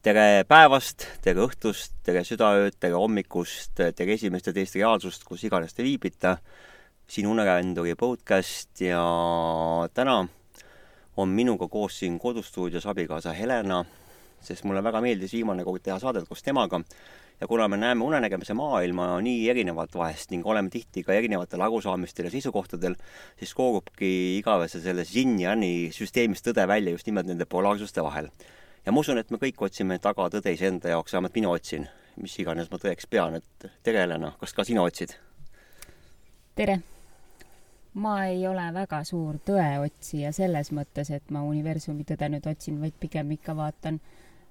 tere päevast, tere õhtust, tere südaööd, tere hommikust, tere esimest ja teist reaalsust, kus iganes te viibite. siin Uneränduri podcast ja täna on minuga koos siin kodustuudios abikaasa Helena, sest mulle väga meeldis viimane kord teha saadet koos temaga. ja kuna me näeme unenägemise maailma nii erinevalt vahest ning oleme tihti ka erinevatel arusaamistel ja seisukohtadel, siis koogubki igavese selle yin-yan'i süsteemist tõde välja just nimelt nende polaarsuste vahel ja ma usun, et me kõik otsime taga tõde iseenda jaoks, vähemalt mina otsin, mis iganes ma tõeks pean, et tere, Helena, kas ka sina otsid? tere! ma ei ole väga suur tõeotsija selles mõttes, et ma universumi tõde nüüd otsin, vaid pigem ikka vaatan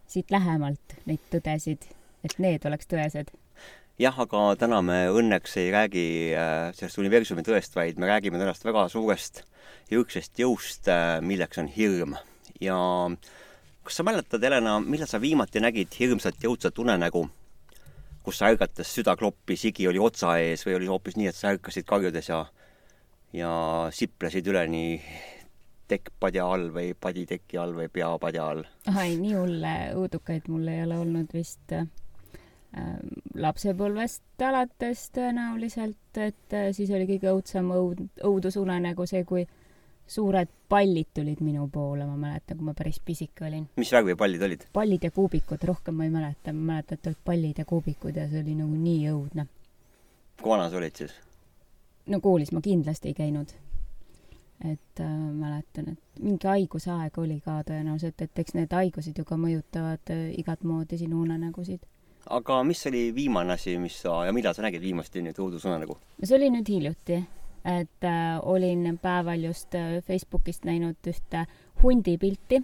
siit lähemalt neid tõdesid, et need oleks tõesed. jah, aga täna me õnneks ei räägi äh, sellest universumi tõest, vaid me räägime tänast väga suurest ja õudsest jõust, äh, milleks on hirm ja kas sa mäletad, Helena, millal sa viimati nägid hirmsat ja õudset unenägu, kus sa ärgates, süda kloppis, higi oli otsa ees või oli hoopis nii, et sa ärkasid karjudes ja, ja siplesid üleni tekkpadja all või paditeki all või peapadja all? ai, nii hulle õudukaid mul ei ole olnud vist äh, lapsepõlvest alates tõenäoliselt, et äh, siis oli kõige õudsem õud, õudusunenägu see, kui suured pallid tulid minu poole, ma mäletan, kui ma päris pisike olin. mis värvi pallid olid? pallid ja kuubikud, rohkem ma ei mäleta, ma mäletan, et olid pallid ja kuubikud ja see oli nagu nii õudne. kui vana sa olid siis? no koolis ma kindlasti ei käinud. et äh, mäletan, et mingi haigusaeg oli ka tõenäoliselt, et eks need haigused ju ka mõjutavad äh, igat moodi sinu unenägusid aga mis oli viimane asi, mis sa ja millal sa nägid viimasti nüüd õudusunenägu? no see oli nüüd hiljuti et äh, olin päeval just äh, Facebookist näinud ühte hundi pilti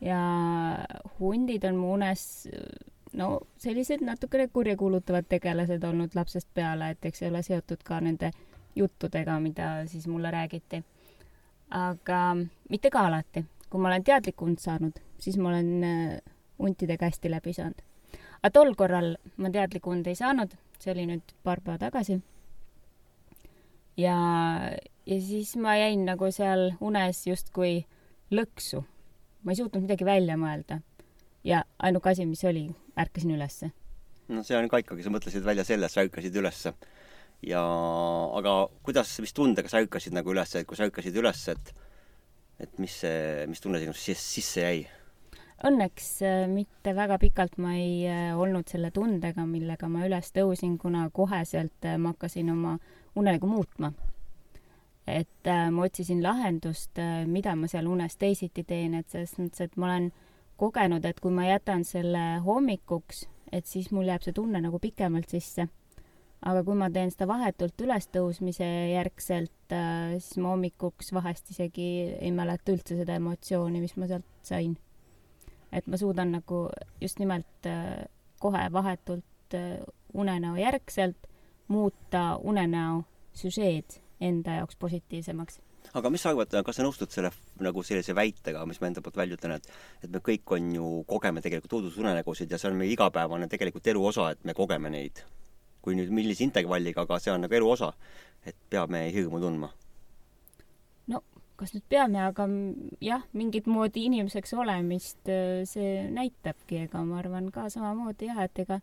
ja hundid on mu unes no sellised natukene kurjakuulutavad tegelased olnud lapsest peale, et eks see ole seotud ka nende juttudega, mida siis mulle räägiti. aga mitte ka alati. kui ma olen teadlik und saanud, siis ma olen äh, huntidega hästi läbi saanud. aga tol korral ma teadlikku und ei saanud, see oli nüüd paar päeva tagasi ja, ja siis ma jäin nagu seal unes justkui lõksu. ma ei suutnud midagi välja mõelda. ja ainuke asi, mis oli, ärkasin ülesse. no see on ka ikkagi, sa mõtlesid välja selle, sa ärkasid ülesse. ja aga kuidas, mis tundega sa ärkasid nagu ülesse, et kui sa ärkasid üles, et et mis see, mis tunne sinust sisse jäi? Õnneks äh, mitte väga pikalt ma ei äh, olnud selle tundega, millega ma üles tõusin, kuna koheselt äh, ma hakkasin oma unenägu muutma. et äh, ma otsisin lahendust äh,, mida ma seal unes teisiti teen, et selles mõttes, et ma olen kogenud, et kui ma jätan selle hommikuks, et siis mul jääb see tunne nagu pikemalt sisse. aga kui ma teen seda vahetult ülestõusmise järgselt äh,, siis ma hommikuks vahest isegi ei mäleta üldse seda emotsiooni, mis ma sealt sain. et ma suudan nagu just nimelt äh, kohe vahetult äh, unenäo järgselt muuta unenäo süžeed enda jaoks positiivsemaks. aga mis sa arvad, kas sa nõustud selle nagu sellise väitega, mis ma enda poolt välja ütlen, et et me kõik on ju, kogeme tegelikult uudusunenägusid ja see on meie igapäevane tegelikult elu osa, et me kogeme neid. kui nüüd millise intervalliga, aga see on nagu elu osa, et peame hirmu tundma. no kas nüüd peame, aga jah, mingit moodi inimeseks olemist äh, see näitabki, ega ma arvan ka samamoodi jah, et ega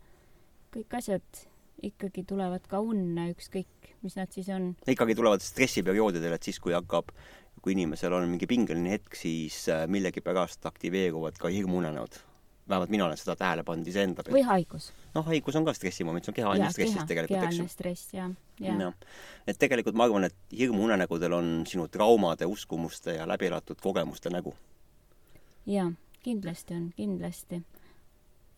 kõik asjad ikkagi tulevad ka unne, ükskõik, mis nad siis on. ikkagi tulevad stressiperioodidel, et siis, kui hakkab, kui inimesel on mingi pingeline hetk, siis äh, millegipärast aktiveeruvad ka hirmuunenäod. vähemalt mina olen seda tähele pannud iseenda pealt. või haigus. noh, haigus on ka stressimoment, see on kehaline stress siis tegelikult, eks ju. kehaline stress, jah, jah. et tegelikult ma arvan, et hirmuunenägudel on sinu traumade, uskumuste ja läbielatud kogemuste nägu. jaa, kindlasti on, kindlasti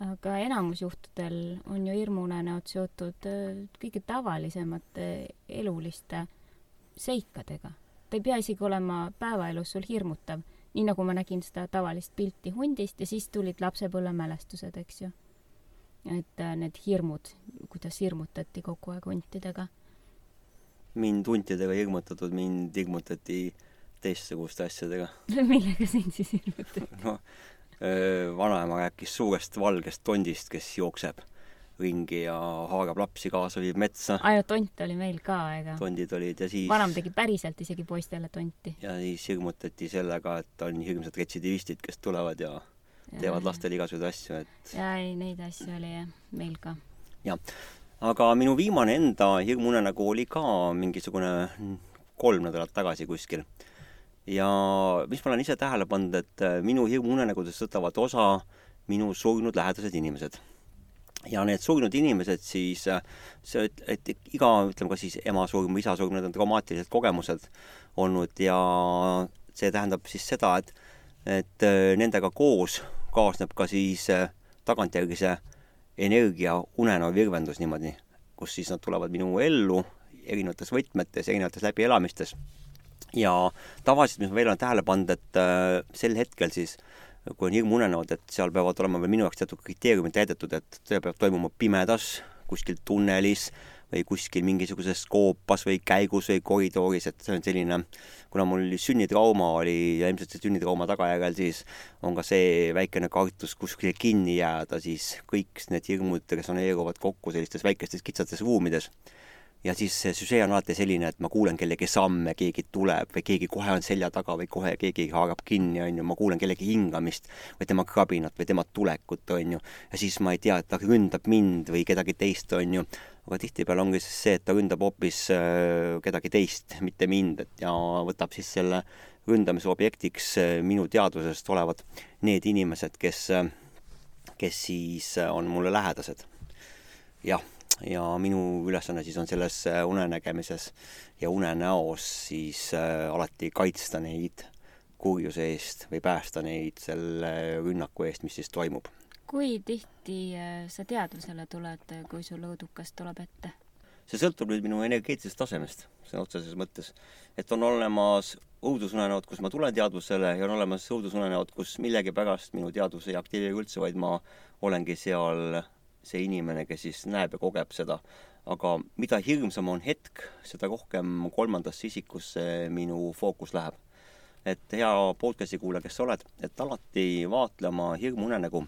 aga enamus juhtudel on ju hirmuunenäod seotud äh, kõige tavalisemate eluliste seikadega. ta ei pea isegi olema päevaelus sul hirmutav, nii nagu ma nägin seda tavalist pilti hundist ja siis tulid lapsepõlvemälestused, eks ju. et äh, need hirmud, kuidas hirmutati kogu aeg huntidega. mind huntidega ei hirmutatud, mind hirmutati teistsuguste asjadega millega sind siis hirmutati no vanaema rääkis suurest valgest tondist, kes jookseb ringi ja haarab lapsi kaasa, viib metsa. ainult tont oli meil ka, ega? tondid olid ja siis vanem tegi päriselt isegi poistele tonti. ja siis hirmutati sellega, et on hirmsad retsidivistid, kes tulevad ja teevad lastele igasuguseid asju, et jaa, ei, neid asju oli jah, meil ka. jah. aga minu viimane enda hirmunenägu oli ka mingisugune kolm nädalat tagasi kuskil. Ja mis ma olen ise tähele pannud, et minu hirmunenägudest võtavad osa minu surnud lähedased inimesed ja need surnud inimesed siis, see, et, et iga, ütleme ka siis ema surm või isa surm, need on traumaatilised kogemused olnud ja see tähendab siis seda, et, et äh, nendega koos kaasneb ka siis äh, tagantjärgi see energia unenäo virvendus niimoodi, kus siis nad tulevad minu ellu erinevates võtmetes, erinevates läbielamistes. Ja tavaliselt, mis ma veel olen tähele pannud, et äh, sel hetkel siis kui on hirmunenäod, et seal peavad olema veel minu jaoks teatud kriteeriumid täidetud, et see peab toimuma pimedas, kuskil tunnelis või kuskil mingisuguses koopas või käigus või koridoris, et see on selline, kuna mul sünnitrauma oli ja ilmselt see sünnitrauma tagajärjel siis on ka see väikene kartus kuskile kinni jääda, siis kõik need hirmud resoneeruvad kokku sellistes väikestes kitsates ruumides ja siis see süžee on alati selline, et ma kuulen kellegi samme, keegi tuleb või keegi kohe on selja taga või kohe keegi haarab kinni, on ju, ma kuulen kellegi hingamist või tema krabinat või tema tulekut, on ju. ja siis ma ei tea, et ta ründab mind või kedagi teist, on ju. aga tihtipeale ongi siis see, et ta ründab hoopis äh, kedagi teist, mitte mind, et ja võtab siis selle ründamise objektiks äh, minu teadvusest olevad need inimesed, kes, äh, kes siis on mulle lähedased. jah ja minu ülesanne siis on selles äh, unenägemises ja unenäos siis äh, alati kaitsta neid kurjuse eest või päästa neid selle rünnaku eest, mis siis toimub. kui tihti äh, sa teadvusele tuled, kui sul õudukas tuleb ette? see sõltub nüüd minu energeetilisest tasemest, sõna otseses mõttes. et on olemas õudusunenäod, kus ma tulen teadvusele ja on olemas õudusunenäod, kus millegipärast minu teadvus ei aktiveeri üldse, vaid ma olengi seal see inimene, kes siis näeb ja kogeb seda. aga mida hirmsam on hetk, seda rohkem kolmandasse isikusse minu fookus läheb. et hea podcast'i kuulaja, kes sa oled, et alati vaatle oma hirmuunenägu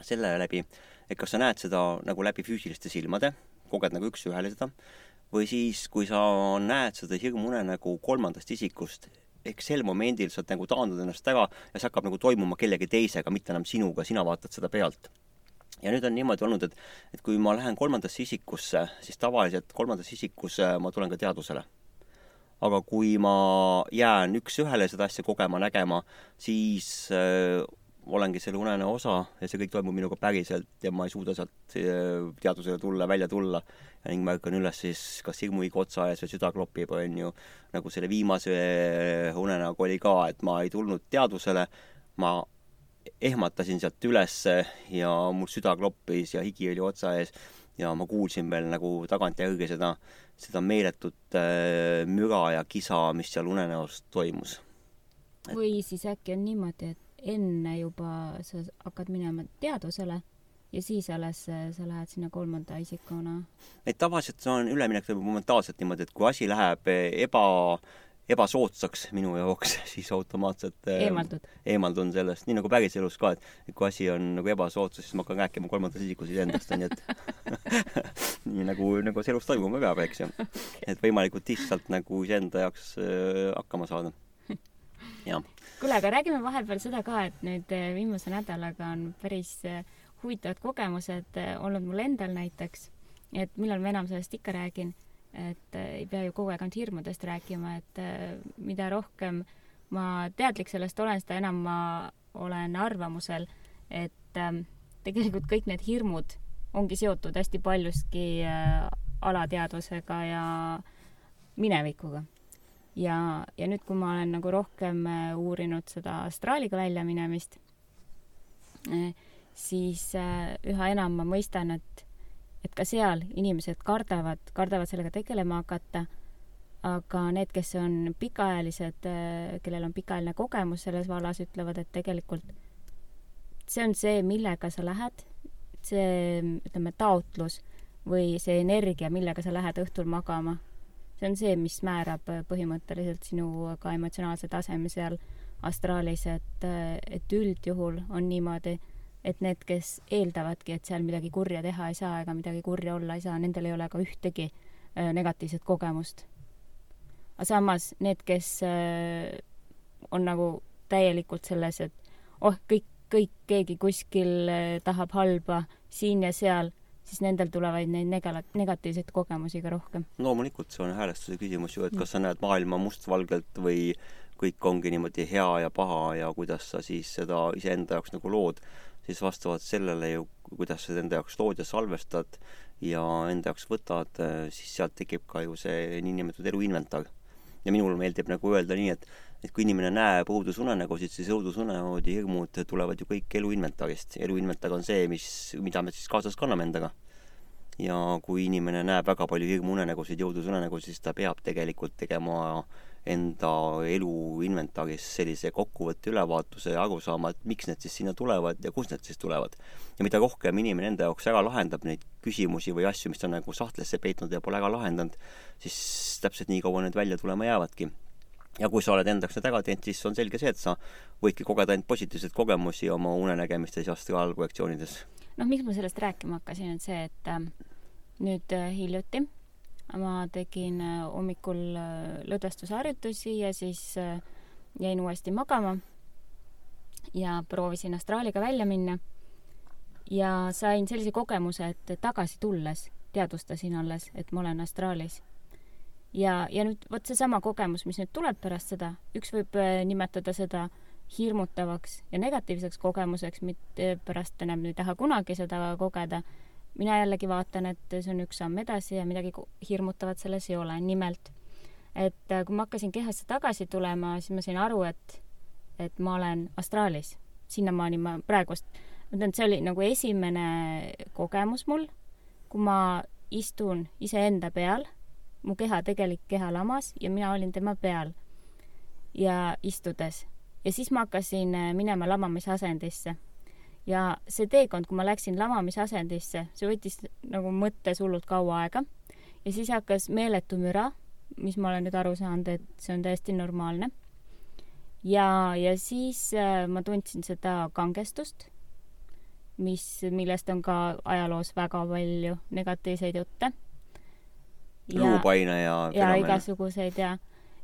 selle läbi, et kas sa näed seda nagu läbi füüsiliste silmade, koged nagu üks-ühele seda, või siis, kui sa näed seda hirmuunenägu kolmandast isikust, ehk sel momendil sa nagu taandad ennast ära ja see hakkab nagu toimuma kellegi teisega, mitte enam sinuga, sina vaatad seda pealt ja nüüd on niimoodi olnud, et, et kui ma lähen kolmandasse isikusse, siis tavaliselt kolmandasse isikusse ma tulen ka teadvusele. aga kui ma jään üks-ühele seda asja kogema, nägema, siis äh, olengi selle unenäo osa ja see kõik toimub minuga päriselt ja ma ei suuda sealt äh, teadvusele tulla, välja tulla. ning ma ärkan üles siis kas hirmuiga otsa ees või süda klopib, on ju, nagu selle viimase unenäoga oli ka, et ma ei tulnud teadvusele, ma ehmatasin sealt ülesse ja mul süda kloppis ja higi oli otsa ees ja ma kuulsin veel nagu tagantjärgi seda, seda meeletut äh, müra ja kisa, mis seal unenäos toimus. või siis äkki on niimoodi, et enne juba sa hakkad minema teadvusele ja siis alles äh, sa lähed sinna kolmanda isikuna? et tavaliselt see on üleminek toimub momentaalselt niimoodi, et kui asi läheb eba ebasoodsaks minu jaoks, siis automaatselt äh, eemaldud, eemaldun sellest, nii nagu päriselus ka, et kui asi on nagu ebasoodsas, siis ma hakkan rääkima kolmandas isikus iseendast, onju, et nii nagu, nagu see elus toimuma peab, eks ju. Et võimalikult lihtsalt nagu iseenda jaoks äh, hakkama saada. jah. kuule, aga räägime vahepeal seda ka, et nüüd äh, viimase nädalaga on päris äh, huvitavad kogemused äh, olnud mul endal näiteks, et millal ma enam sellest ikka räägin et äh, ei pea ju kogu aeg ainult hirmudest rääkima, et äh, mida rohkem ma teadlik sellest olen, seda enam ma olen arvamusel, et ähm, tegelikult kõik need hirmud ongi seotud hästi paljuski äh, alateadvusega ja minevikuga. ja, ja nüüd, kui ma olen nagu rohkem uurinud seda astraaliga väljaminemist, siis üha enam ma mõistan, et et ka seal inimesed kardavad, kardavad sellega tegelema hakata, aga need, kes on pikaajalised, äh, kellel on pikaajaline kogemus selles vallas, ütlevad, et tegelikult see on see, millega sa lähed, see, ütleme, taotlus või see energia, millega sa lähed õhtul magama, see on see, mis määrab põhimõtteliselt sinu ka emotsionaalse taseme seal astraalis, et, et üldjuhul on niimoodi et need, kes eeldavadki, et seal midagi kurja teha ei saa ega midagi kurja olla ei saa, nendel ei ole ka ühtegi äh, negatiivset kogemust. aga samas need, kes äh, on nagu täielikult selles, et oh, kõik ükskõik, keegi kuskil äh, tahab halba siin ja seal, siis nendel tulevad neid nega-, negatiivseid kogemusi ka rohkem. loomulikult, see on häälestuse küsimus ju, et kas sa näed maailma mustvalgelt või kõik ongi niimoodi hea ja paha ja kuidas sa siis seda iseenda jaoks nagu lood, siis vastavalt sellele ju, kuidas sa enda jaoks lood ja salvestad ja enda jaoks võtad, siis sealt tekib ka ju see niinimetatud eluinventar. ja minul meeldib nagu öelda nii, et et kui inimene näeb õudusunenägusid, siis õudusunenäod ja hirmud tulevad ju kõik eluinventarist. eluinventar on see, mis, mida me siis kaasas kanname endaga. ja kui inimene näeb väga palju hirmuunenägusid ja õudusunenägusid, siis ta peab tegelikult tegema enda elu inventaris sellise kokkuvõtte ülevaatuse ja aru saama, et miks need siis sinna tulevad ja kust need siis tulevad. ja mida rohkem inimene enda jaoks ära lahendab neid küsimusi või asju, mis ta on nagu sahtlisse peitnud ja pole ära lahendanud, siis täpselt nii kaua need välja tulema jäävadki ja kui sa oled enda jaoks need ära teinud, siis on selge see, et sa võidki kogeda ainult positiivseid kogemusi oma unenägemistes ja astraalprojektsioonides. noh, miks ma sellest rääkima hakkasin, on see, et äh, nüüd äh, hiljuti ma tegin äh, hommikul äh, lõdvestusharjutusi ja siis äh, jäin uuesti magama ja proovisin astraaliga välja minna. ja sain sellise kogemuse, et tagasi tulles teadvustasin alles, et ma olen astraalis. ja, ja nüüd vot seesama kogemus, mis nüüd tuleb pärast seda, üks võib nimetada seda hirmutavaks ja negatiivseks kogemuseks, mitte pärast enam ei taha kunagi seda kogeda mina jällegi vaatan, et see on üks samm edasi ja midagi hirmutavat selles ei ole, nimelt et äh, kui ma hakkasin kehasse tagasi tulema, siis ma sain aru, et, et ma olen astraalis. sinnamaani ma praegust, ma ütlen, et see oli nagu esimene kogemus mul, kui ma istun iseenda peal, mu keha, tegelik keha lamas ja mina olin tema peal ja istudes. ja siis ma hakkasin äh, minema lamamise asendisse ja see teekond, kui ma läksin lamamise asendisse, see võttis nagu mõttes hullult kaua aega ja siis hakkas meeletu müra, mis ma olen nüüd aru saanud, et see on täiesti normaalne. ja, ja siis äh, ma tundsin seda kangestust, mis, millest on ka ajaloos väga palju negatiivseid jutte. luupaine ja ja igasuguseid ja,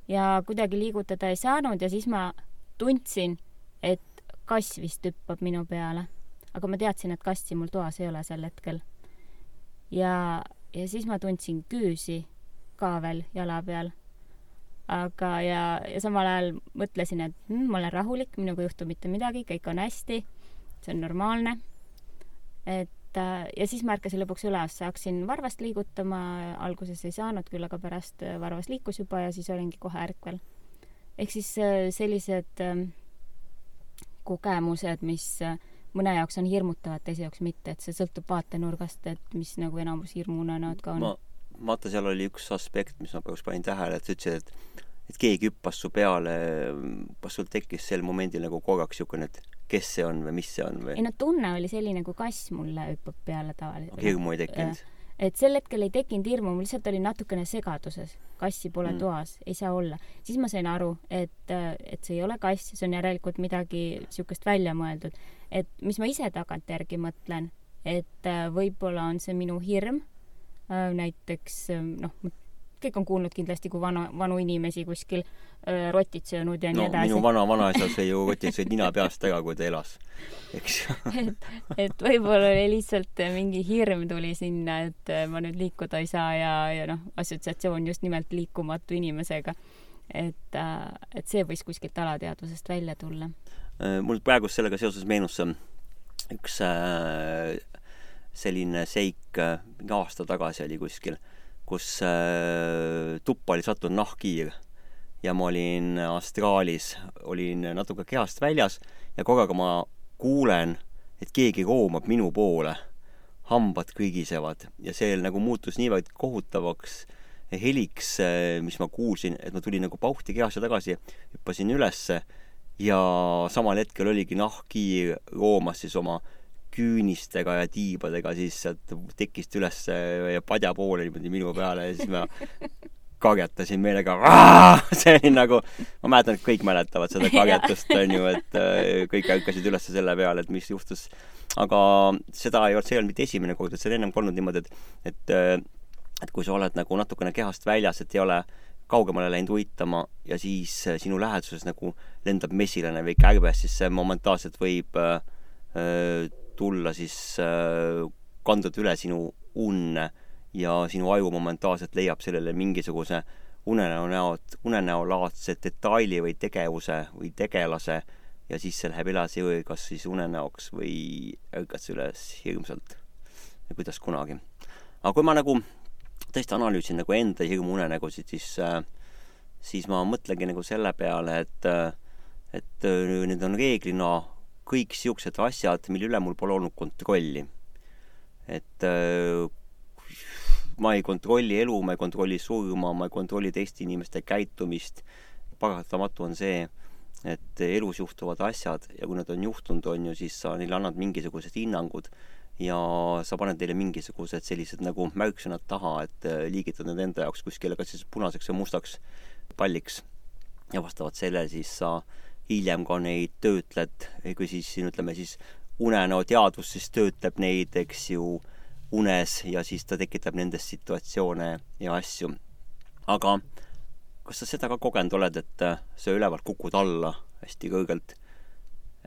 ja kuidagi liigutada ei saanud ja siis ma tundsin, et kass vist hüppab minu peale. aga ma teadsin, et kassi mul toas ei ole sel hetkel. ja, ja siis ma tundsin küüsi ka veel jala peal. aga, ja, ja samal ajal mõtlesin, et hm, ma olen rahulik, minuga ei juhtu mitte midagi, kõik on hästi, see on normaalne. et äh, ja siis ma ärkasin lõpuks üles, hakkasin varvast liigutama, alguses ei saanud küll, aga pärast varvas liikus juba ja siis olingi kohe ärkvel. ehk siis äh, sellised äh, kogemused, mis äh, mõne jaoks on hirmutavad, teise jaoks mitte, et see sõltub vaatenurgast, et mis nagu enamus hirmuunenäod ka on. vaata, seal oli üks aspekt, mis ma praegu panin tähele, et sa ütlesid, et et keegi hüppas su peale, kas sul tekkis sel momendil nagu korraks niisugune, et kes see on või mis see on või? ei no tunne oli selline, kui kass mulle hüppab peale tavaliselt. hirmu ei tekkinud? Et sel hetkel ei tekkinud hirmu, ma lihtsalt olin natukene segaduses. kassi pole mm. toas, ei saa olla. siis ma sain aru, et, et see ei ole kass, see on järelikult midagi niisugust välja mõeldud. et mis ma ise tagantjärgi mõtlen, et äh, võib-olla on see minu hirm, äh, näiteks noh, kõik on kuulnud kindlasti, kui vana, vanu inimesi kuskil öö, rotid söönud ja no, nii edasi. minu vana-vanaisa sõi ju rotid sõid nina peast ära, kui ta elas, eks et, et võib-olla oli lihtsalt mingi hirm tuli sinna, et ma nüüd liikuda ei saa ja, ja noh, assotsiatsioon just nimelt liikumatu inimesega. et, et see võis kuskilt alateadvusest välja tulla. mul praegust sellega seoses meenus üks äh, selline seik mingi aasta tagasi oli kuskil kus äh, tuppa oli sattunud nahkhiir ja ma olin astraalis, olin natuke kehast väljas ja korraga ma kuulen, et keegi roomab minu poole. hambad kõgisevad ja see nagu muutus niivõrd kohutavaks heliks, äh, mis ma kuulsin, et ma tulin nagu pauhti kehasse tagasi, hüppasin ülesse ja samal hetkel oligi nahkhiir roomas siis oma küünistega ja tiibadega siis sealt tekist üles ja padja poole niimoodi minu peale ja siis ma karjatasin meelega, see oli nagu, ma mäletan, et kõik mäletavad seda karjatust, on ju, et äh, kõik ärkasid üles selle peale, et mis juhtus. aga seda ei olnud, see ei olnud mitte esimene kord, et see on ennem olnud niimoodi, et, et, äh, et kui sa oled nagu natukene kehast väljas, et ei ole kaugemale läinud uitama ja siis äh, sinu läheduses nagu lendab mesilane või kärbes, siis see momentaalselt võib äh, tulla siis, kanduda üle sinu unne ja sinu aju momentaalselt leiab sellele mingisuguse unenäo näod, unenäolaadse detaili või tegevuse või tegelase ja siis see läheb edasi kas siis unenäoks või ärkad üles hirmsalt kuidas kunagi. aga kui ma nagu tõesti analüüsin nagu enda hirmuunenägusid, siis äh, siis ma mõtlengi nagu selle peale, et, et äh, need on reeglina kõik siuksed asjad, mille üle mul pole olnud kontrolli. et äh, ma ei kontrolli elu, ma ei kontrolli surma, ma ei kontrolli teiste inimeste käitumist. paratamatu on see, et elus juhtuvad asjad ja kui nad on juhtunud, on ju, siis sa neile annad mingisugused hinnangud ja sa paned neile mingisugused sellised nagu märksõnad taha, et liigitad need enda jaoks kuskile kas siis punaseks või mustaks palliks ja vastavalt sellele siis sa hiljem ka neid töötled, kui siis siin ütleme siis unenäo teadvus siis töötleb neid, eks ju, unes ja siis ta tekitab nendes situatsioone ja asju. aga kas sa seda ka kogenud oled, et sa ülevalt kukud alla hästi kõrgelt,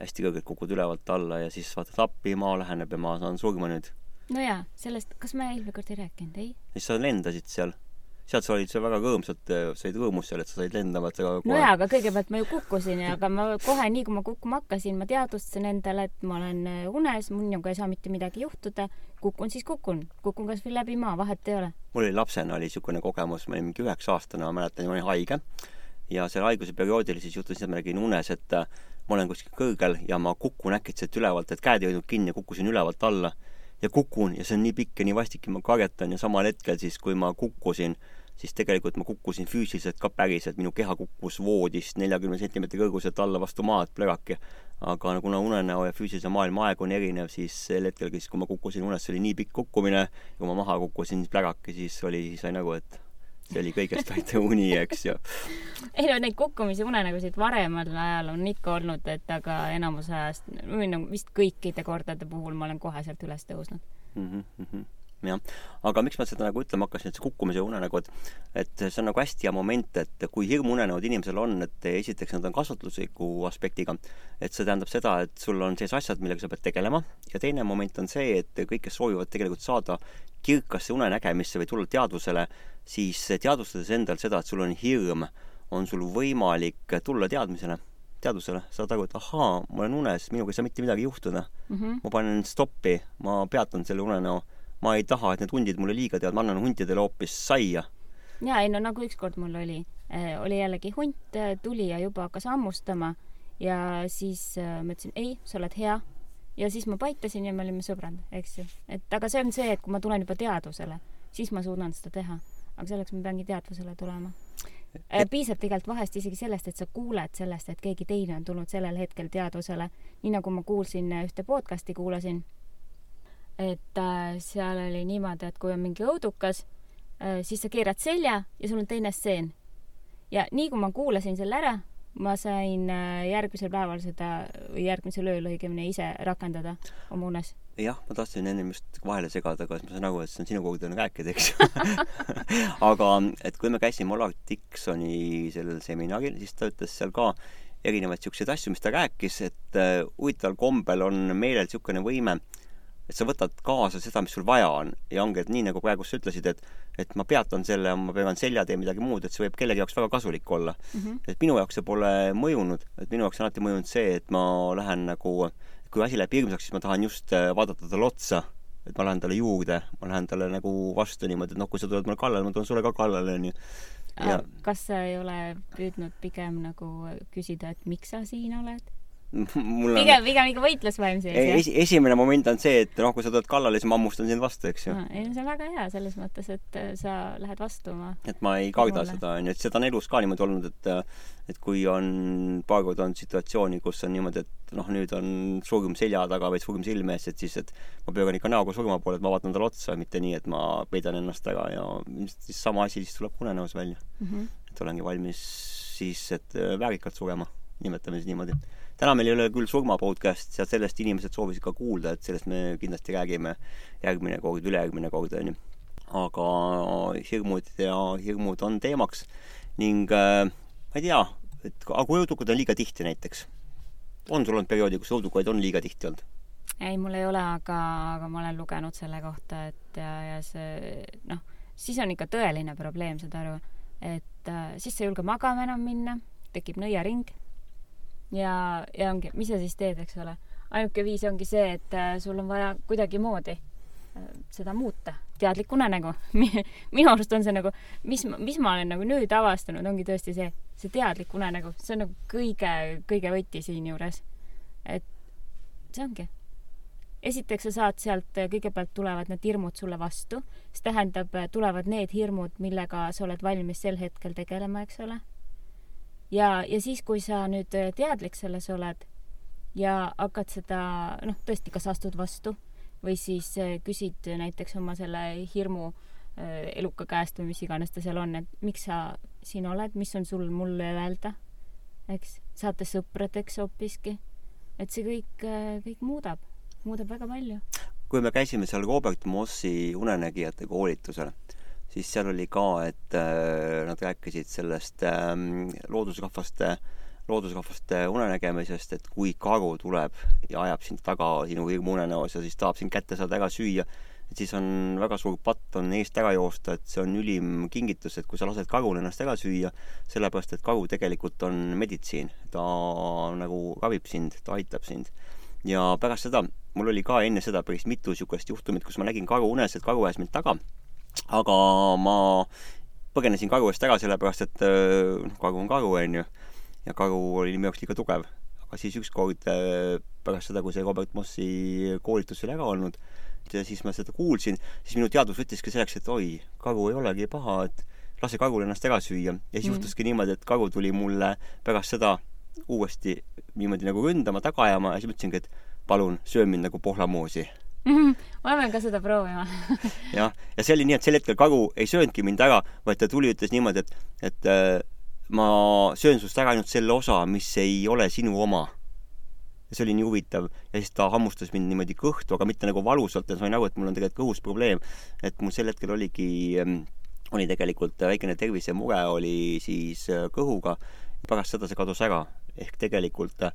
hästi kõrgelt kukud ülevalt alla ja siis vaatad appi, maa läheneb ja ma saan surma nüüd? no jaa, sellest, kas me eelmine kord ei rääkinud, ei? siis sa lendasid seal sealt sa olid seal väga rõõmsalt, said rõõmus seal, et sa said lendama, et sa kohe... no jaa, aga kõigepealt ma ju kukkusin ja aga ma kohe, nii kui ma kukkuma hakkasin, ma teadvustasin endale, et ma olen äh, unes, minuga ei saa mitte midagi juhtuda, kukun, siis kukun. kukun kas või läbi maa, vahet ei ole. mul oli lapsena oli niisugune kogemus, ma olin mingi üheksa aastane, ma mäletan, ma olin haige ja selle haiguse perioodil siis juhtus nii, et ma nägin unes, et äh, ma olen kuskil kõrgel ja ma kukun äkitselt ülevalt, et käed ei hoidnud kinni ja kukkusin ülevalt alla ja kukun ja see on nii pikk ja nii vastik ja ma karjatan ja samal hetkel siis, kui ma kukkusin, siis tegelikult ma kukkusin füüsiliselt ka päriselt, minu keha kukkus voodist neljakümne sentimeetri kõrguselt alla vastu maad plõgaki. aga kuna unenäo ja füüsilise maailma aeg on erinev, siis sel hetkel, kui ma kukkusin unes, see oli nii pikk kukkumine, kui ma maha kukkusin plõgaki, siis oli, siis sai nagu, et see oli kõigest vaid uni, eks ju. ei no neid kukkumisi unenägusid varemal ajal on ikka olnud, et aga enamus ajast, või no vist kõikide kordade puhul ma olen kohe sealt üles tõusnud mm. -hmm jah, aga miks ma seda nagu ütlema hakkasin, et see kukkumise unenägu, et et see on nagu hästi hea moment, et kui hirmuunenäod inimesel on, et esiteks nad on kasutusliku aspektiga, et see tähendab seda, et sul on sees asjad, millega sa pead tegelema, ja teine moment on see, et kõik, kes soovivad tegelikult saada kirkasse unenägemisse või tulla teadvusele, siis teadvustades endal seda, et sul on hirm, on sul võimalik tulla teadmisele teadvusele, saad aru, et ahaa, ma olen unes, minuga ei saa mitte midagi juhtuda mm. -hmm. ma panen stoppi, ma peatan selle unenäo ma ei taha, et need hundid mulle liiga teevad, ma annan huntidele hoopis saia. jaa, ei no nagu ükskord mul oli äh,, oli jällegi hunt äh, tuli ja juba hakkas hammustama ja siis äh, ma ütlesin ei, sa oled hea. ja siis ma paitasin ja me olime sõbrad, eks ju. et aga see on see, et kui ma tulen juba teadvusele, siis ma suudan seda teha. aga selleks ma peangi teadvusele tulema piisab tegelikult vahest isegi sellest, et sa kuuled sellest, et keegi teine on tulnud sellel hetkel teadvusele. nii nagu ma kuulsin, ühte podcast'i kuulasin et äh, seal oli niimoodi, et kui on mingi õudukas äh,, siis sa keerad selja ja sul on teine stseen. ja nii kui ma kuulasin selle ära, ma sain äh, järgmisel päeval seda või järgmisel ööl õigemini ise rakendada oma unes. jah, ma tahtsin ennem just vahele segada, aga siis ma sain aru, et see on sinu kogudune rääkida, eks aga et kui me käisime Olav Diksoni sellel seminaril, siis ta ütles seal ka erinevaid siukseid asju, mis ta rääkis, et huvitaval kombel on meelel niisugune võime äh, et sa võtad kaasa seda, mis sul vaja on ja ongi, et nii nagu praegu sa ütlesid, et et ma peatan selle, ma pean selja, teen midagi muud, et see võib kellegi jaoks väga kasulik olla mm. -hmm. et minu jaoks see pole mõjunud, et minu jaoks on alati mõjunud see, et ma lähen nagu, kui asi läheb hirmsaks, siis ma tahan just äh, vaadata talle otsa, et ma lähen talle juurde, ma lähen talle nagu vastu niimoodi, et noh, kui sa tuled mulle kallale, ma tulen sulle ka kallale, onju. Ja... kas sa ei ole püüdnud pigem nagu küsida, et miks sa siin oled? mul on pigem, pigem ikka võitlusvaim sees, jah? esi-, esimene moment on see, et noh, kui sa tuled kallale, siis ma hammustan sind vastu, eks ju. ei no see on väga hea selles mõttes, et äh, sa lähed vastu oma et ma ei karda seda, on ju, et seda on elus ka niimoodi olnud, et äh, et kui on paar korda olnud situatsiooni, kus on niimoodi, et noh, nüüd on surm selja taga või surm silme ees, et siis, et ma pööran ikka näoga surma poole, et ma vaatan talle otsa, mitte nii, et ma peidan ennast ära ja siis sama asi siis tuleb unenäos välja mm. -hmm. et olengi valmis siis, et äh, väärikalt surema, nimetame siis niimoodi täna meil ei ole küll surma podcast ja sellest inimesed soovisid ka kuulda, et sellest me kindlasti räägime järgmine kord, ülejärgmine kord, onju. aga hirmud ja hirmud on teemaks ning äh, ma ei tea, et aga kui õudukad on liiga tihti näiteks, on sul olnud perioodi, kus õudukaid on liiga tihti olnud? ei, mul ei ole, aga, aga ma olen lugenud selle kohta, et ja, ja see noh, siis on ikka tõeline probleem, saad aru, et äh, siis sa ei julge magama enam minna, tekib nõiaring ja, ja ongi, mis sa siis teed, eks ole. ainuke viis ongi see, et äh, sul on vaja kuidagimoodi äh, seda muuta, teadlik unenägu minu arust on see nagu, mis, mis ma olen nagu nüüd avastanud, ongi tõesti see, see teadlik unenägu, see on nagu kõige, kõige võti siinjuures. et see ongi esiteks sa saad sealt, äh, kõigepealt tulevad need hirmud sulle vastu, see tähendab, äh, tulevad need hirmud, millega sa oled valmis sel hetkel tegelema, eks ole. Ja, ja siis, kui sa nüüd äh, teadlik selles oled ja hakkad seda, noh, tõesti, kas astud vastu või siis küsid näiteks oma selle hirmu eluka käest või mis iganes ta seal on, et miks sa siin oled, mis on sul mulle öelda, eks, saate sõpradeks hoopiski. et see kõik, kõik muudab muudab väga palju. kui me käisime seal Robert Mossi unenägijate koolitusel, siis seal oli ka, et äh, nad rääkisid sellest äh, loodusrahvaste, loodusrahvaste unenägemisest, et kui karu tuleb ja ajab sind taga sinu hirmuunenäos ja siis tahab sind kätte saada ära süüa, et siis on väga suur patt on eest ära joosta, et see on ülim kingitus, et kui sa lased karul ennast ära süüa, sellepärast et karu tegelikult on meditsiin, ta nagu ravib sind, ta aitab sind. Ja pärast seda, mul oli ka enne seda päris mitu niisugust juhtumit, kus ma nägin karu unes, et karu ajas mind taga, aga ma põgenesin karu eest ära, sellepärast et noh, karu on karu, onju. ja karu oli minu jaoks liiga tugev. aga siis ükskord äh, pärast seda, kui see Robert Mossi koolitus oli ära olnud, siis ma seda kuulsin, siis minu teadvus võttiski selleks, et oi, karu ei olegi paha, et lase karul ennast ära süüa. ja siis mm. juhtuski niimoodi, et karu tuli mulle pärast seda uuesti niimoodi nagu ründama, taga ajama ja siis mõtlesingi, et palun, söö mind nagu pohlamoosi. ma pean ka seda proovima jah, ja see oli nii, et sel hetkel kagu ei söönudki mind ära, vaid ta tuli, ütles niimoodi, et, et äh, ma söön sinust ära ainult selle osa, mis ei ole sinu oma. ja see oli nii huvitav ja siis ta hammustas mind niimoodi kõhtu, aga mitte nagu valusalt ja sain aru, et mul on tegelikult kõhus probleem. et mul sel hetkel oligi, ähm, oli tegelikult väikene tervisemure oli siis äh, kõhuga. pärast seda see kadus ära ehk tegelikult äh,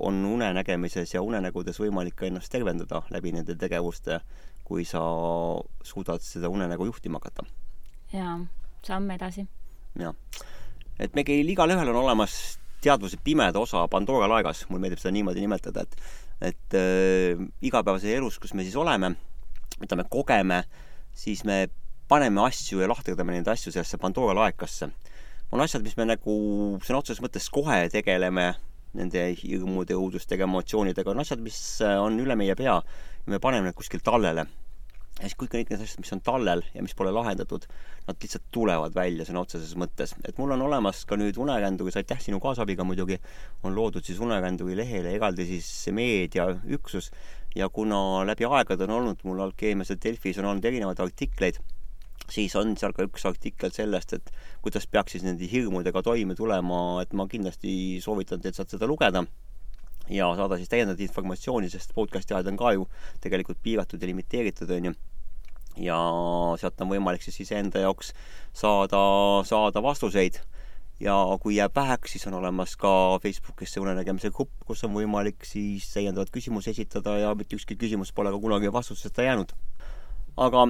on unenägemises ja unenägudes võimalik ka ennast tervendada läbi nende tegevuste, kui sa suudad seda unenägu juhtima hakata. jaa, samm edasi. jah. et meil igalühel on olemas teadvuse pimeda osa Pandora laegas, mul meeldib seda niimoodi nimetada, et et äh, igapäevases elus, kus me siis oleme, mida me kogeme, siis me paneme asju ja lahterdame neid asju sellesse Pandora laekasse on asjad, mis me nagu sõna otseses mõttes kohe tegeleme nende hirmude, õudustega, emotsioonidega, on asjad, mis äh, on üle meie pea ja me paneme need kuskil tallele. ja siis kõik need asjad, mis on tallel ja mis pole lahendatud, nad lihtsalt tulevad välja sõna otseses mõttes. et mul on olemas ka nüüd uneränduris, aitäh sinu kaasabiga muidugi, on loodud siis uneränduri lehele eraldi siis meediaüksus ja kuna läbi aegade on olnud mul Alkeemias ja Delfis on olnud erinevaid artikleid siis on seal ka üks artikkel sellest, et kuidas peaks siis nende hirmudega toime tulema, et ma kindlasti soovitan teil sealt seda lugeda ja saada siis täiendavat informatsiooni, sest podcast'i ajad on ka ju tegelikult piiratud ja limiteeritud, on ju. ja sealt on võimalik siis iseenda jaoks saada, saada vastuseid. ja kui jääb väheks, siis on olemas ka Facebookis see unenägemise grupp, kus on võimalik siis täiendavat küsimusi esitada ja mitte ükski küsimus pole ka kunagi vastuseta jäänud. aga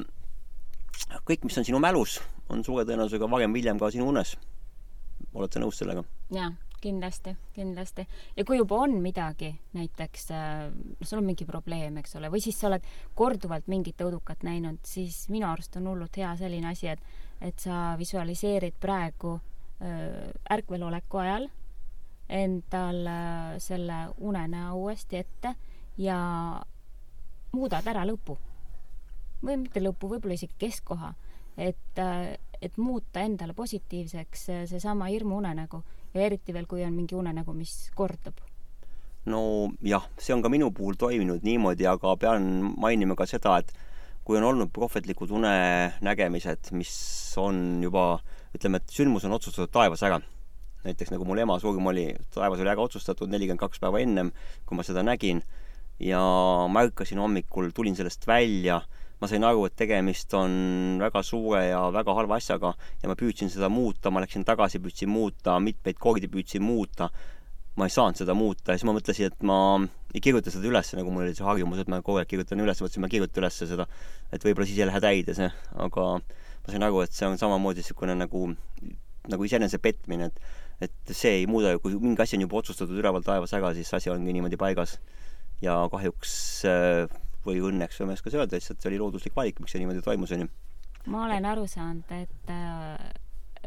kõik, mis on sinu mälus, on suure tõenäosusega varem või hiljem ka sinu unes. oled sa nõus sellega? jaa, kindlasti, kindlasti. ja kui juba on midagi, näiteks äh, sul on mingi probleem, eks ole, või siis sa oled korduvalt mingit õudukat näinud, siis minu arust on hullult hea selline asi, et, et sa visualiseerid praegu äh, ärkveloleku ajal endal äh, selle unenäo uuesti ette ja muudad ära lõpu või mitte lõpu, võib-olla isegi keskkoha, et, et muuta endale positiivseks äh, seesama hirmuunenägu ja eriti veel, kui on mingi unenägu, mis kordub. no jah, see on ka minu puhul toiminud niimoodi, aga pean mainima ka seda, et kui on olnud prohvetlikud unenägemised, mis on juba, ütleme, et sündmus on otsustatud taevas ära. näiteks nagu mul ema surm oli, taevas oli ära otsustatud nelikümmend kaks päeva ennem, kui ma seda nägin ja ma ärkasin hommikul, tulin sellest välja ma sain aru, et tegemist on väga suure ja väga halva asjaga ja ma püüdsin seda muuta, ma läksin tagasi, püüdsin muuta, mitmeid kordi püüdsin muuta. ma ei saanud seda muuta ja siis ma mõtlesin, et ma ei kirjuta seda üles, nagu mul oli see harjumus, et ma kogu aeg kirjutan üles, mõtlesin, ma ei kirjuta üles seda, et võib-olla siis ei lähe täide see, aga ma sain aru, et see on samamoodi niisugune nagu, nagu iseenese petmine, et et see ei muuda ju, kui mingi asi on juba otsustatud üleval taevas ära, siis asi ongi niimoodi paigas. ja kahjuks äh, või õnneks võime ka öelda, lihtsalt see oli looduslik valik, miks see niimoodi toimus, onju. ma olen aru saanud, et, äh,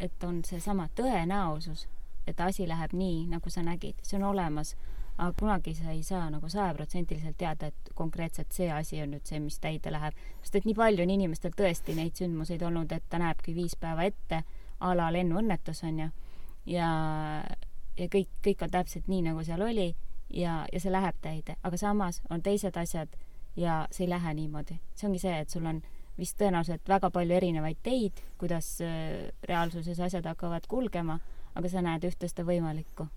et on seesama tõenäosus et asi läheb nii, nagu sa nägid, see on olemas, aga kunagi sa ei saa nagu sajaprotsendiliselt teada, et konkreetselt see asi on nüüd see, mis täide läheb. sest et nii palju on inimestel tõesti neid sündmuseid olnud, et ta näebki viis päeva ette a la lennuõnnetus on ju, ja, ja kõik, kõik on täpselt nii, nagu seal oli ja, ja see läheb täide, aga samas on teised asjad ja see ei lähe niimoodi. see ongi see, et sul on vist tõenäoliselt väga palju erinevaid teid, kuidas äh, reaalsuses asjad hakkavad kulgema aga sa näed ühte seda võimalikku?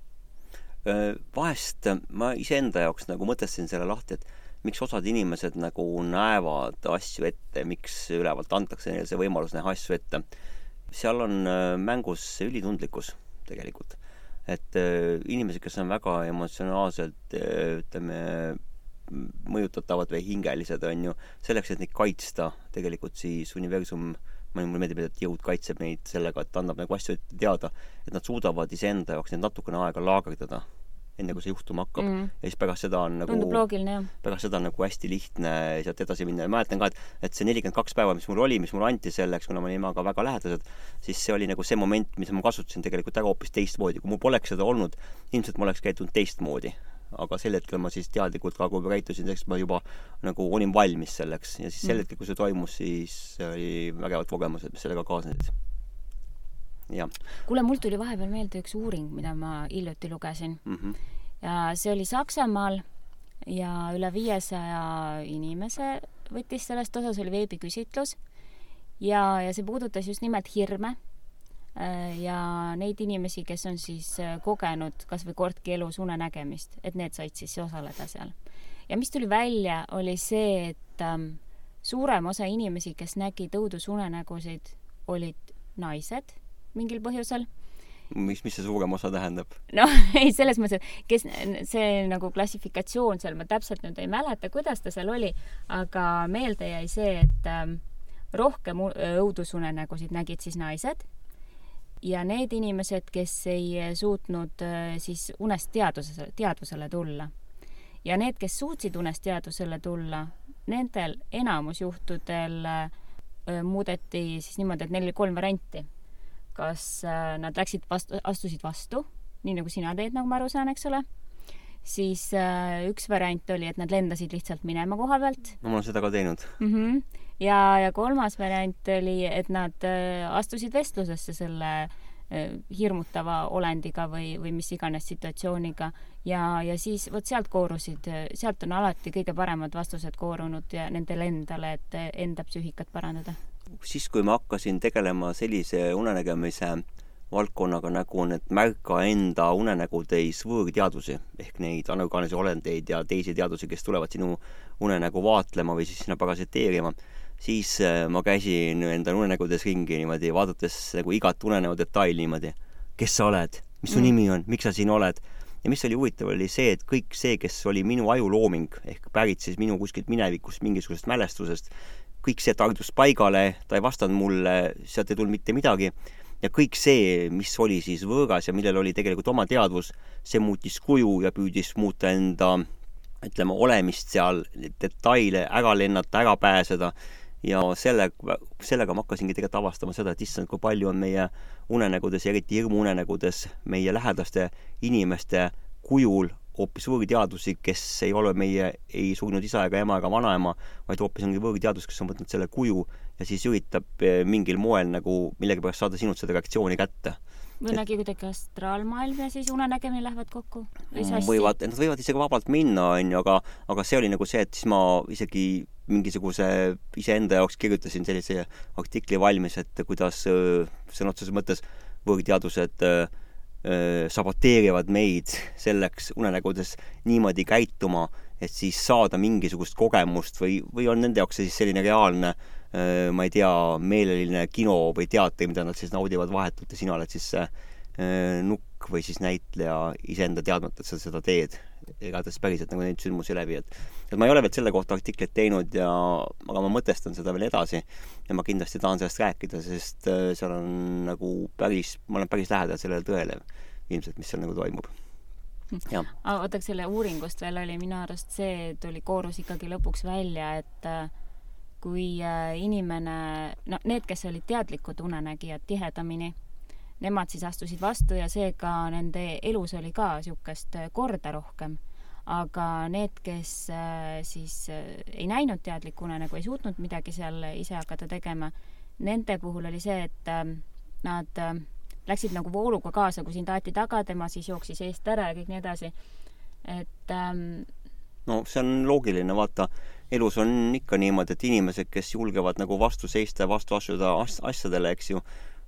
vahest ma iseenda jaoks nagu mõtestasin selle lahti, et miks osad inimesed nagu näevad asju ette, miks ülevalt antakse neile see võimalus näha asju ette. seal on mängus ülitundlikkus tegelikult. et inimesed, kes on väga emotsionaalselt ütleme, mõjutatavad või hingelised, on ju, selleks, et neid kaitsta, tegelikult siis universum mulle meeldib, et jõud kaitseb neid sellega, et annab nagu asju teada, et nad suudavad iseenda jaoks neid natukene aega laagerdada, enne kui see juhtuma hakkab mm. -hmm. ja siis pärast seda on nagu tundub loogiline, jah. pärast seda on nagu hästi lihtne sealt edasi minna ja mäletan ka, et, et see nelikümmend kaks päeva, mis mul oli, mis mulle anti selleks, kuna me olime emaga väga lähedased, siis see oli nagu see moment, mis ma kasutasin tegelikult ära hoopis teistmoodi. kui mul poleks seda olnud, ilmselt ma oleks käitunud teistmoodi aga sel hetkel ma siis teadlikult ka kui käitusin, eks ma juba nagu olin valmis selleks ja siis sel mm. hetkel, kui see toimus, siis oli vägevad kogemused, mis sellega kaasnesid. jah. kuule, mul tuli vahepeal meelde üks uuring, mida ma hiljuti lugesin mm. -hmm. ja see oli Saksamaal ja üle viiesaja inimese võttis sellest osa, see oli veebiküsitlus ja, ja see puudutas just nimelt hirme ja neid inimesi, kes on siis äh, kogenud kas või kordki elus unenägemist, et need said siis osaleda seal. ja mis tuli välja, oli see, et ähm, suurem osa inimesi, kes nägid õudusunenägusid, olid naised mingil põhjusel mis, mis see suurem osa tähendab? noh, ei selles mõttes, et kes, see nagu klassifikatsioon seal, ma täpselt nüüd ei mäleta, kuidas ta seal oli, aga meelde jäi see, et ähm, rohkem õudusunenägusid nägid siis naised ja need inimesed, kes ei suutnud äh, siis unest teadusele, teadvusele tulla. ja need, kes suutsid unest teadvusele tulla, nendel enamus juhtudel äh, muudeti siis niimoodi, et neil oli kolm varianti. kas nad läksid vastu, astusid vastu, nii nagu sina teed, nagu ma aru saan, eks ole siis üks variant oli, et nad lendasid lihtsalt minema koha pealt. no ma olen seda ka teinud mm. -hmm. Ja, ja kolmas variant oli, et nad äh, astusid vestlusesse selle äh, hirmutava olendiga või, või mis iganes situatsiooniga ja, ja siis vot sealt koorusid, sealt on alati kõige paremad vastused koorunud ja nendele endale, et enda psüühikat parandada. siis, kui ma hakkasin tegelema sellise unenägemise valdkonnaga nagu et märka enda unenägudes võõrteadusi ehk neid anorgaalilisi olendeid ja teisi teadusi, kes tulevad sinu unenägu vaatlema või siis sinna parasiteerima, siis äh, ma käisin enda unenägudes ringi niimoodi, vaadates nagu igat unenäo detaili niimoodi. kes sa oled, mis su mm. nimi on, miks sa siin oled? ja mis oli huvitav, oli see, et kõik see, kes oli minu ajulooming ehk pärit siis minu kuskilt minevikust, mingisugusest mälestusest, kõik see tardus paigale, ta ei vastanud mulle, sealt ei tulnud mitte midagi ja kõik see, mis oli siis võõras ja millel oli tegelikult oma teadvus, see muutis kuju ja püüdis muuta enda ütleme, olemist seal, detaile ära lennata, ära pääseda ja selle, sellega ma hakkasingi tegelikult avastama seda, et issand, kui palju on meie unenägudes ja eriti hirmuunenägudes meie lähedaste inimeste kujul hoopis võõrteadusi, kes ei ole meie ei surnud isa ega ema ega vanaema, vaid hoopis ongi võõrteadus, kes on võtnud selle kuju ja siis üritab eh, mingil moel nagu millegipärast saada sinult seda reaktsiooni kätte või nägi kuidagi astraalmaailm ja siis unenägemine lähevad kokku või sassi? võivad, nad võivad isegi vabalt minna, onju, aga, aga see oli nagu see, et siis ma isegi mingisuguse iseenda jaoks kirjutasin sellise artikli valmis, et kuidas eh, sõna otseses mõttes võõrteadused äh, saboteerivad meid selleks unenägudes niimoodi käituma, et siis saada mingisugust kogemust või, või on nende jaoks see siis selline reaalne ma ei tea, meeleline kino või teater, mida nad siis naudivad vahetult ja sina oled siis see nukk või siis näitleja iseenda teadmata, et sa seda teed, elades päriselt nagu neid sündmusi läbi, et et ma ei ole veel selle kohta artiklit teinud ja aga ma mõtestan seda veel edasi ja ma kindlasti tahan sellest rääkida, sest äh, seal on nagu päris, ma olen päris lähedal sellele tõele ilmselt, mis seal nagu toimub. Oota, selle uuringust veel oli minu arust see, tuli, koorus ikkagi lõpuks välja, et äh, kui äh, inimene, no need, kes olid teadlikud unenägijad tihedamini, nemad siis astusid vastu ja seega nende elus oli ka niisugust äh, korda rohkem. aga need, kes siis ei näinud teadlikku unenägu, ei suutnud midagi seal ise hakata tegema, nende puhul oli see, et nad läksid nagu vooluga kaasa, kui sind aeti taga, tema siis jooksis eest ära ja kõik nii edasi. et ähm, no see on loogiline, vaata, elus on ikka niimoodi, et inimesed, kes julgevad nagu vastu seista ja vastu astuda as asjadele, eks ju,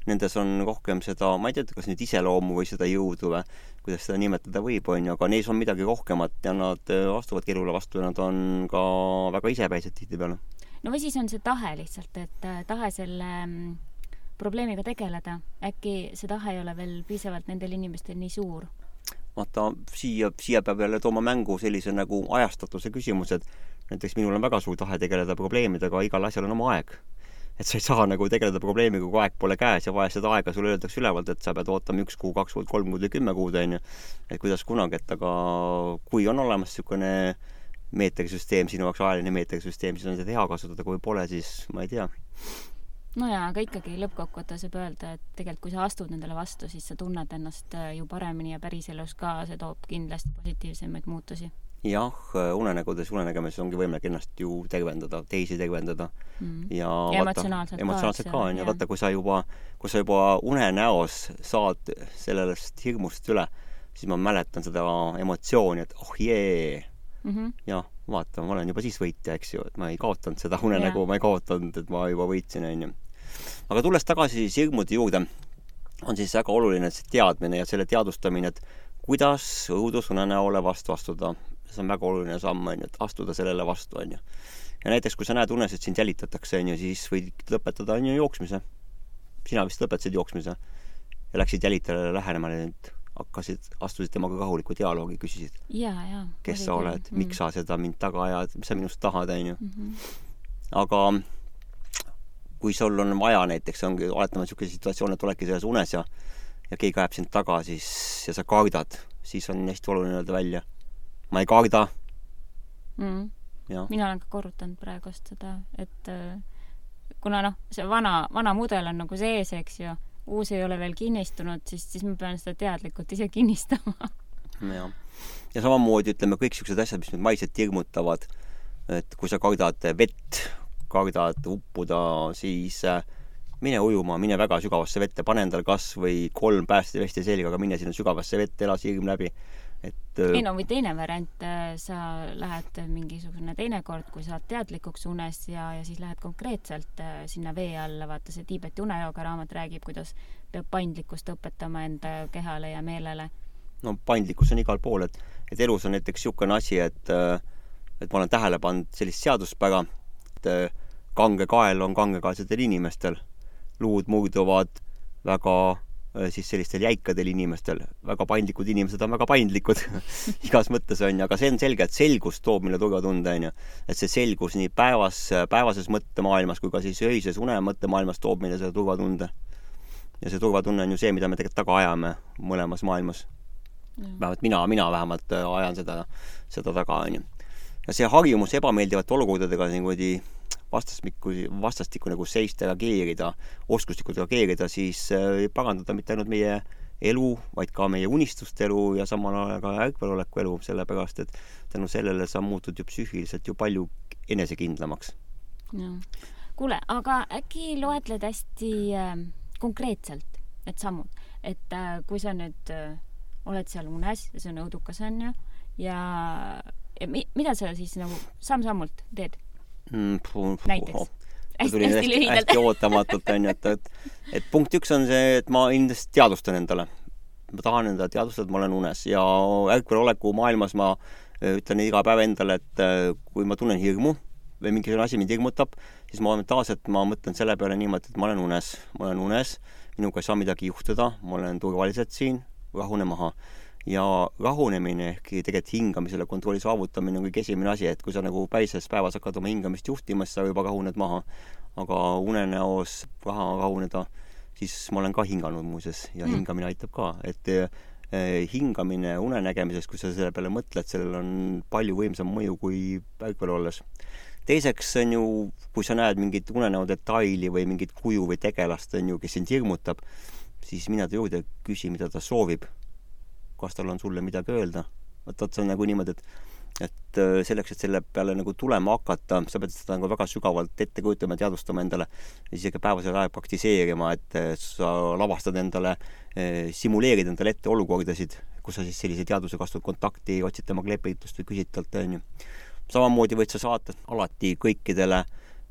nendes on rohkem seda, ma ei tea, kas nüüd iseloomu või seda jõudu või kuidas seda nimetada võib, on ju, aga neis on midagi rohkemat ja nad äh, astuvadki elule vastu ja nad on ka väga isepäised tihtipeale. no või siis on see tahe lihtsalt, et äh, tahe selle mm, probleemiga tegeleda, äkki see tahe ei ole veel piisavalt nendel inimestel nii suur? vaata, siia, siia peab jälle tooma mängu sellise nagu ajastatuse küsimuse, et näiteks minul on väga suur tahe tegeleda probleemidega, igal asjal on oma aeg. Et sa ei saa nagu tegeleda probleemiga, kui aeg pole käes ja vaja seda aega sulle öeldakse ülevalt, et sa pead ootama üks kuu, kaks kuud, kolm kuud või kümme kuud, on ju. et kuidas kunagi, et aga kui on olemas niisugune meetrisüsteem, sinu jaoks ajaline meetrisüsteem, siis on seda hea kasutada, kui pole, siis ma ei tea no jaa, aga ikkagi lõppkokkuvõttes võib öelda, et tegelikult kui sa astud nendele vastu, siis sa tunned ennast ju paremini ja päriselus ka see toob kindlasti positiivsemaid muutusi. Jah, äh, unenägudes, unenägemises ongi võimalik ennast ju tervendada, teisi tervendada mm. ja, ja vaata, emotsionaalselt, emotsionaalselt ka, on ju, vaata, kui sa juba, kui sa juba unenäos saad sellest hirmust üle, siis ma mäletan seda emotsiooni, et oh jee mm -hmm., jah vaata, ma olen juba siis võitja, eks ju, et ma ei kaotanud seda unenägu, ma ei kaotanud, et ma juba võitsin, onju. aga tulles tagasi siis hirmude juurde, on siis väga oluline see teadmine ja selle teadvustamine, et kuidas õudusunenäole vastu astuda. See on väga oluline samm, onju, et astuda sellele vastu, onju. ja näiteks, kui sa näed unes, et sind jälitatakse, onju, siis võid lõpetada, onju, jooksmise. sina vist lõpetasid jooksmise ja läksid jälitajale lähenema, et hakkasid, astusid temaga rahuliku dialoogi, küsisid. kes sa oled mm., miks sa seda mind taga ajad, mis sa minust tahad, onju. Mhm. aga kui sul on vaja näiteks, ongi, oletame niisugune situatsioon, et oledki selles unes ja ja keegi ajab sind taga, siis, ja sa kardad, siis on hästi oluline öelda välja. Ma ei karda mm.. mina olen ka korrutanud praegust seda, et äh, kuna noh, see vana, vana mudel on nagu sees, eks ju uus ei ole veel kinnistunud, siis, siis ma pean seda teadlikult ise kinnistama. jah. ja samamoodi ütleme, kõik niisugused asjad, mis meid maitselt hirmutavad, et kui sa kardad vett, kardad uppuda, siis äh, mine ujuma, mine väga sügavasse vette, pane endale kas või kolm päästevesti selga, aga mine sinna sügavasse vette, ela see hirm läbi et äh, ei no või teine variant, äh, sa lähed mingisugune teinekord, kui saad teadlikuks unes ja, ja siis lähed konkreetselt äh, sinna vee alla, vaata see Tiibeti unejooga raamat räägib, kuidas peab paindlikkust õpetama enda kehale ja meelele. no paindlikkus on igal pool, et, et elus on näiteks niisugune asi, et et ma olen tähele pannud sellist seaduspära, et kange kael on kangekaelsetel inimestel, luud murduvad väga Äh, siis sellistel jäikadel inimestel, väga paindlikud inimesed on väga paindlikud igas mõttes on ju, aga see on selge, et selgus toob meile turvatunde on ju. et see selgus nii päevas, päevases mõttemaailmas kui ka siis öises unemõttemaailmas toob meile selle turvatunde. ja see turvatunne on ju see, mida me tegelikult taga ajame mõlemas maailmas. vähemalt mina, mina vähemalt äh, ajan seda, seda taga on ju. ja see harjumus ebameeldivate olukordadega niimoodi vastastikku, vastastikku nagu seista, reageerida, oskuslikult reageerida, siis äh, parandada mitte ainult meie elu, vaid ka meie unistuste elu ja samal ajal ka ärkveloleku elu, sellepärast et tänu sellele sa muutud ju psüühiliselt ju palju enesekindlamaks. kuule, aga äkki loetled hästi äh, konkreetselt need sammud, et äh, kui sa nüüd oled seal unes see on õudukas, on ju, ja, ja mi, mida sa siis nagu samm-sammult teed? Mm,. näiteks. See tuli hästi, hästi, hästi ootamatult onju, et, et, et punkt üks on see, et ma kindlasti teadvustan endale. ma tahan endale teadvustada, et ma olen unes. Ja ärkveloleku maailmas ma äh, ütlen iga päev endale, et äh, kui ma tunnen hirmu või mingisugune asi mind hirmutab, siis momentaanselt ma mõtlen selle peale niimoodi, et ma olen unes, ma olen unes, minuga ei saa midagi juhtuda, ma olen turvaliselt siin, rahune maha. Ja rahunemine ehk tegelikult hingamisele kontrolli saavutamine on kõige esimene asi, et kui sa nagu päises päevas hakkad oma hingamist juhtima, siis sa juba rahuned maha. aga unenäos raha rahuneda, siis ma olen ka hinganud muuseas ja mm. hingamine aitab ka, et eh, hingamine unenägemises, kui sa selle peale mõtled, sellel on palju võimsam mõju kui ärkvel olles teiseks on ju, kui sa näed mingit unenäo detaili või mingit kuju või tegelast, on ju, kes sind hirmutab, siis mine ta juurde, küsi, mida ta soovib. Kas tal on sulle midagi öelda? vot, vot see on nagu niimoodi, et et äh, selleks, et selle peale nagu tulema hakata, sa pead seda nagu väga sügavalt ette kujutama, teadvustama endale ikka päevasel ajal praktiseerima, et äh, sa lavastad endale, äh, simuleerid endale ette olukordasid, kus sa siis sellise teadvusega astud kontakti, otsid temaga lepitust või küsid talt, onju samamoodi võid sa saata alati kõikidele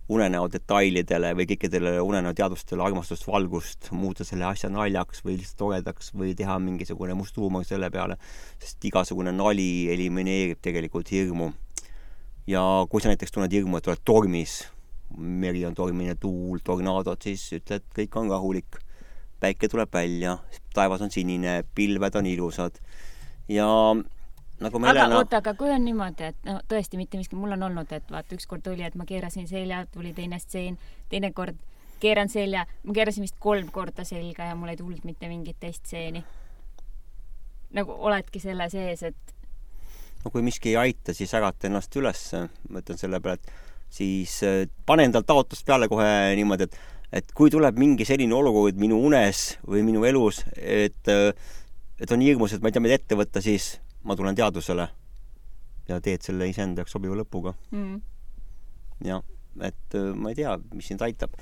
unenäo detailidele või kõikidele unenäo teadvustele armastust, valgust, muuta selle asja naljaks või lihtsalt toredaks või teha mingisugune must huumor selle peale, sest igasugune nali elimineerib tegelikult hirmu. ja kui sa näiteks tunned hirmu, et oled tormis, meri on tormine, tuul, tornaadod, siis ütled, kõik on rahulik. päike tuleb välja, taevas on sinine, pilved on ilusad ja nagu Helena aga oota, aga kui on niimoodi, et no tõesti mitte miski, mul on olnud, et vaata, ükskord oli, et ma keerasin selja, tuli teine stseen, teinekord keeran selja, ma keerasin vist kolm korda selga ja mul ei tulnud mitte mingit teist stseeni. nagu oledki selle sees, et no kui miski ei aita, siis ärata ennast üles, ma ütlen selle peale, et siis äh, pane endal taotlust peale kohe niimoodi, et et kui tuleb mingi selline olukord minu unes või minu elus, et äh, et on hirmus, et ma ei tea, mida ette võtta, siis ma tulen teadusele ja teed selle iseenda jaoks sobiva lõpuga. Mm.. jah, et äh, ma ei tea, mis sind aitab.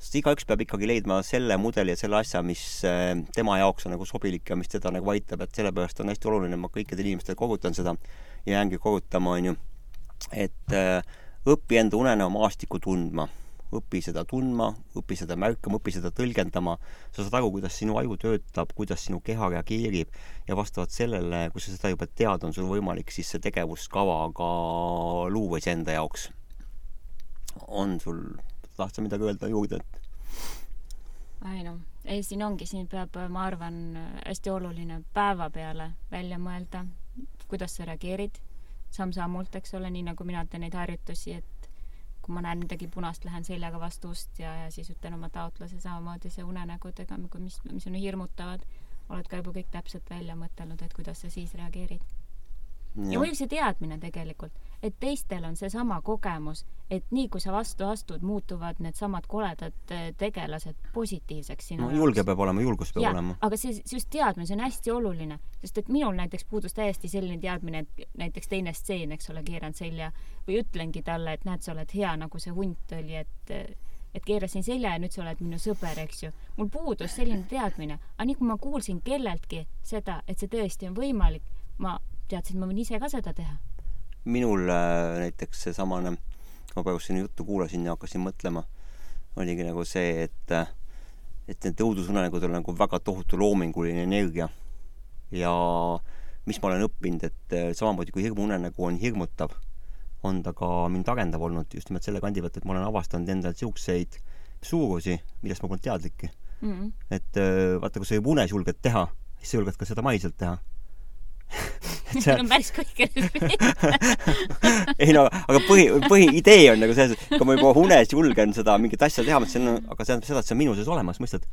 sest igaüks peab ikkagi leidma selle mudeli ja selle asja, mis äh, tema jaoks on nagu sobilik ja mis teda nagu aitab, et sellepärast on hästi oluline, ma kõikidele inimestele kogutan seda ja jäängi kogutama, onju, et äh, õpi enda unenäo maastikku tundma õpi seda tundma, õpi seda märkama, õpi seda tõlgendama, sa saad aru, kuidas sinu aju töötab, kuidas sinu keha reageerib ja vastavalt sellele, kui sa seda juba tead, on sul võimalik siis see tegevuskava ka luua iseenda jaoks. on sul, tahad sa midagi öelda juurde, et? ei noh, ei siin ongi, siin peab, ma arvan, hästi oluline päeva peale välja mõelda, kuidas sa reageerid samm-sammult, eks ole, nii nagu mina teen neid harjutusi, et kui ma näen midagi punast, lähen seljaga vastu ust ja, ja siis ütlen oma taotluse samamoodi see unenägudega, mis, mis on hirmutavad, oled ka juba kõik täpselt välja mõtelnud, et kuidas sa siis reageerid. Ja muidugi see teadmine tegelikult, et teistel on seesama kogemus, et nii kui sa vastu astud, muutuvad needsamad koledad eh, tegelased positiivseks sinu no, jaoks. julge peab olema, julgus peab ja, olema. aga see, just teadmine, see on hästi oluline, sest et minul näiteks puudus täiesti selline teadmine, et näiteks teine stseen, eks ole, keeran selja või ütlengi talle, et näed, sa oled hea, nagu see hunt oli, et et keerasin selja ja nüüd sa oled minu sõber, eks ju. mul puudus selline teadmine, aga nii kui ma kuulsin kelleltki seda, et see tõesti on võimalik, ma teadsin, ma võin ise ka seda teha. Minul äh, näiteks seesamane, ma praegu sinu juttu kuulasin ja hakkasin mõtlema, oligi nagu see, et äh, et need õudusunenägud on nagu väga tohutu loominguline energia. ja mis ma olen õppinud, et äh, samamoodi kui hirmuunenägu on hirmutav, on ta ka mind arendav olnud just nimelt selle kandi pealt, et ma olen avastanud endal niisuguseid suurusi, millest ma polnud teadlikki mm. -hmm. et vaata, kui sa juba unes julged teha, siis sa julged ka seda maiselt teha see on päris kõike ei no, aga põhi, põhiidee on nagu selles, et kui ma juba unes julgen seda mingit asja teha, see on, aga see tähendab seda, et see on minu sees olemas, mõistad?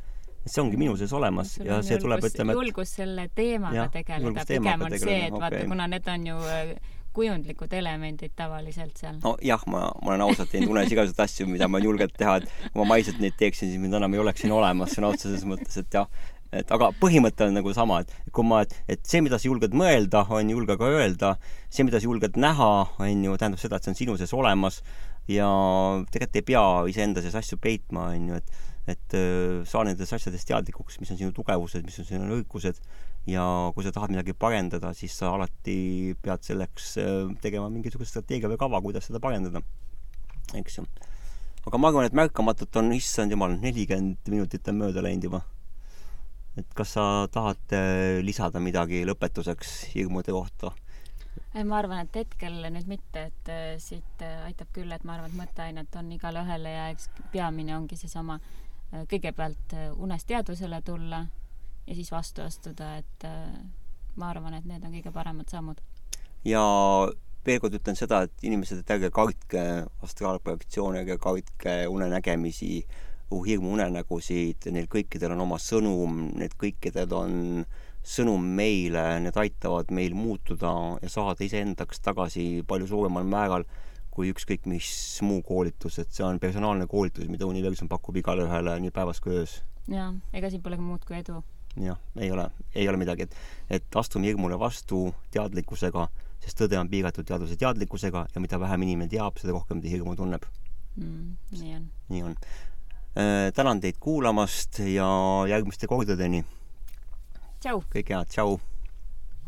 et see ongi minu sees olemas Sul ja see julgus, tuleb, ütleme et julgus selle teemaga ja, tegeleda, pigem on see, et okay. vaata, kuna need on ju äh, kujundlikud elemendid tavaliselt seal. nojah, ma, ma olen ausalt teinud unes igasuguseid asju, mida ma julgenud teha, et kui ma maiselt neid teeksin, siis mind enam ei oleks siin olemas sõna otseses mõttes, et jah, et aga põhimõte on nagu sama, et kui ma, et, et see, mida sa julged mõelda, on julge ka öelda, see, mida sa julged näha, on ju, tähendab seda, et see on sinu sees olemas ja tegelikult ei pea iseenda sees asju peitma, on ju, et et äh, saa nendest asjadest teadlikuks, mis on sinu tugevused, mis on sinu nõrkused ja kui sa tahad midagi parendada, siis sa alati pead selleks äh, tegema mingisuguse strateegia või kava, kuidas seda parendada, eks ju. aga ma arvan, et märkamatult on, issand jumal, nelikümmend minutit on mööda läinud juba et kas sa tahad äh, lisada midagi lõpetuseks hirmude kohta? ei, ma arvan, et hetkel nüüd mitte, et äh, siit äh, aitab küll, et ma arvan, et mõtteainet on igale ühele ja eks peamine ongi seesama kõigepealt unest teadvusele tulla ja siis vastu astuda, et ma arvan, et need on kõige paremad sammud. ja veel kord ütlen seda, et inimesed, et ärge kartke astraalprojektsioone, ärge kartke unenägemisi, hirmu unenägusid, neil kõikidel on oma sõnum, need kõikidel on sõnum meile, need aitavad meil muutuda ja saada iseendaks tagasi palju suuremal määral kui ükskõik mis muu koolitus, et see on personaalne koolitus, mida universum pakub igale ühele nii päevas kui öös. jaa, ega siin polegi muud kui edu. jah, ei ole, ei ole midagi, et, et astume hirmule vastu teadlikkusega, sest tõde on piiratud teadvuse teadlikkusega ja mida vähem inimene teab, seda rohkem ta hirmu tunneb mm,. nii on. nii on. Tänan teid kuulamast ja järgmiste kordadeni. kõike head, tšau